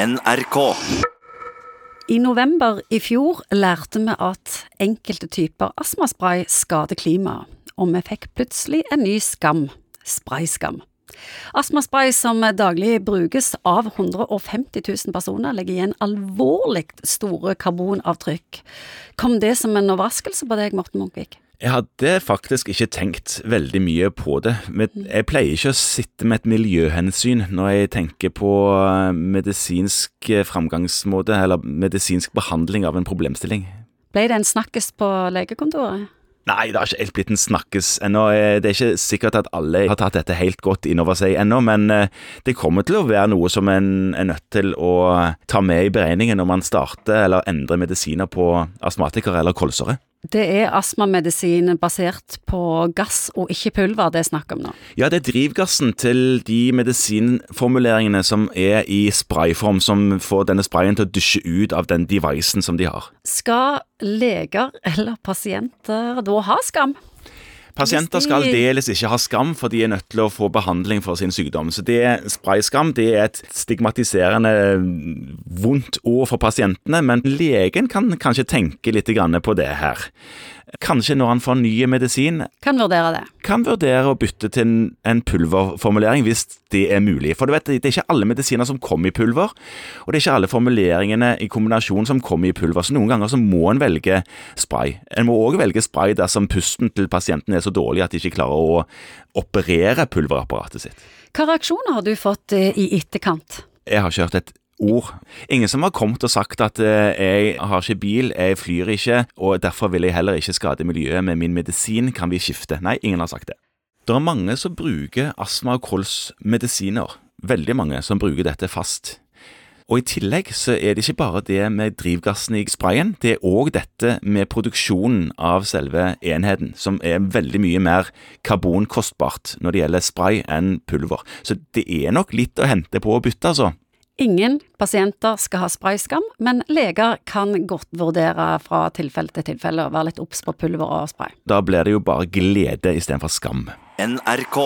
NRK. I november i fjor lærte vi at enkelte typer astmaspray skader klimaet, og vi fikk plutselig en ny skam – sprayskam. Astmaspray som daglig brukes av 150 000 personer, legger igjen alvorlig store karbonavtrykk. Kom det som en overraskelse på deg, Morten Munkvik? Jeg hadde faktisk ikke tenkt veldig mye på det. Men jeg pleier ikke å sitte med et miljøhensyn når jeg tenker på eh, medisinsk eh, framgangsmåte eller medisinsk behandling av en problemstilling. Ble det en snakkes på legekontoret? Nei, det har ikke helt blitt en snakkes ennå. Eh, det er ikke sikkert at alle har tatt dette helt godt inn over seg ennå, men det kommer til å være noe som en er nødt til å ta med i beregningen når man starter eller endrer medisiner på astmatikere eller kolsere. Det er astmamedisin basert på gass og ikke pulver det er snakk om nå? Ja, det er drivgassen til de medisinformuleringene som er i sprayform, som får denne sprayen til å dusje ut av den devicen som de har. Skal leger eller pasienter da ha skam? Pasienter skal aldeles ikke ha skam, for de er nødt til å få behandling for sin sykdom. Så det Sprayskam det er et stigmatiserende vondt ord for pasientene, men legen kan kanskje tenke litt på det her. Kanskje når han får ny medisin Kan vurdere det. Kan vurdere å bytte til en pulverformulering hvis det er mulig. For du vet, det er ikke alle medisiner som kommer i pulver, og det er ikke alle formuleringene i kombinasjon som kommer i pulver. Så noen ganger så må en velge spray. En må òg velge spray dersom pusten til pasienten er så dårlig at de ikke klarer å operere pulverapparatet sitt. Hva reaksjoner har du fått eh, i etterkant? Jeg har ikke hørt et ord. Ingen som har kommet og sagt at eh, jeg har ikke bil, jeg flyr ikke, og derfor vil jeg heller ikke skade miljøet med min medisin, kan vi skifte? Nei, ingen har sagt det. Det er mange som bruker astma- og kolsmedisiner. Veldig mange som bruker dette fast. Og I tillegg så er det ikke bare det med drivgassen i sprayen, det er òg dette med produksjonen av selve enheten, som er veldig mye mer karbonkostbart når det gjelder spray enn pulver. Så det er nok litt å hente på å bytte, altså. Ingen pasienter skal ha sprayskam, men leger kan godt vurdere fra tilfelle til tilfelle og være litt obs på pulver og spray. Da blir det jo bare glede istedenfor skam. NRK.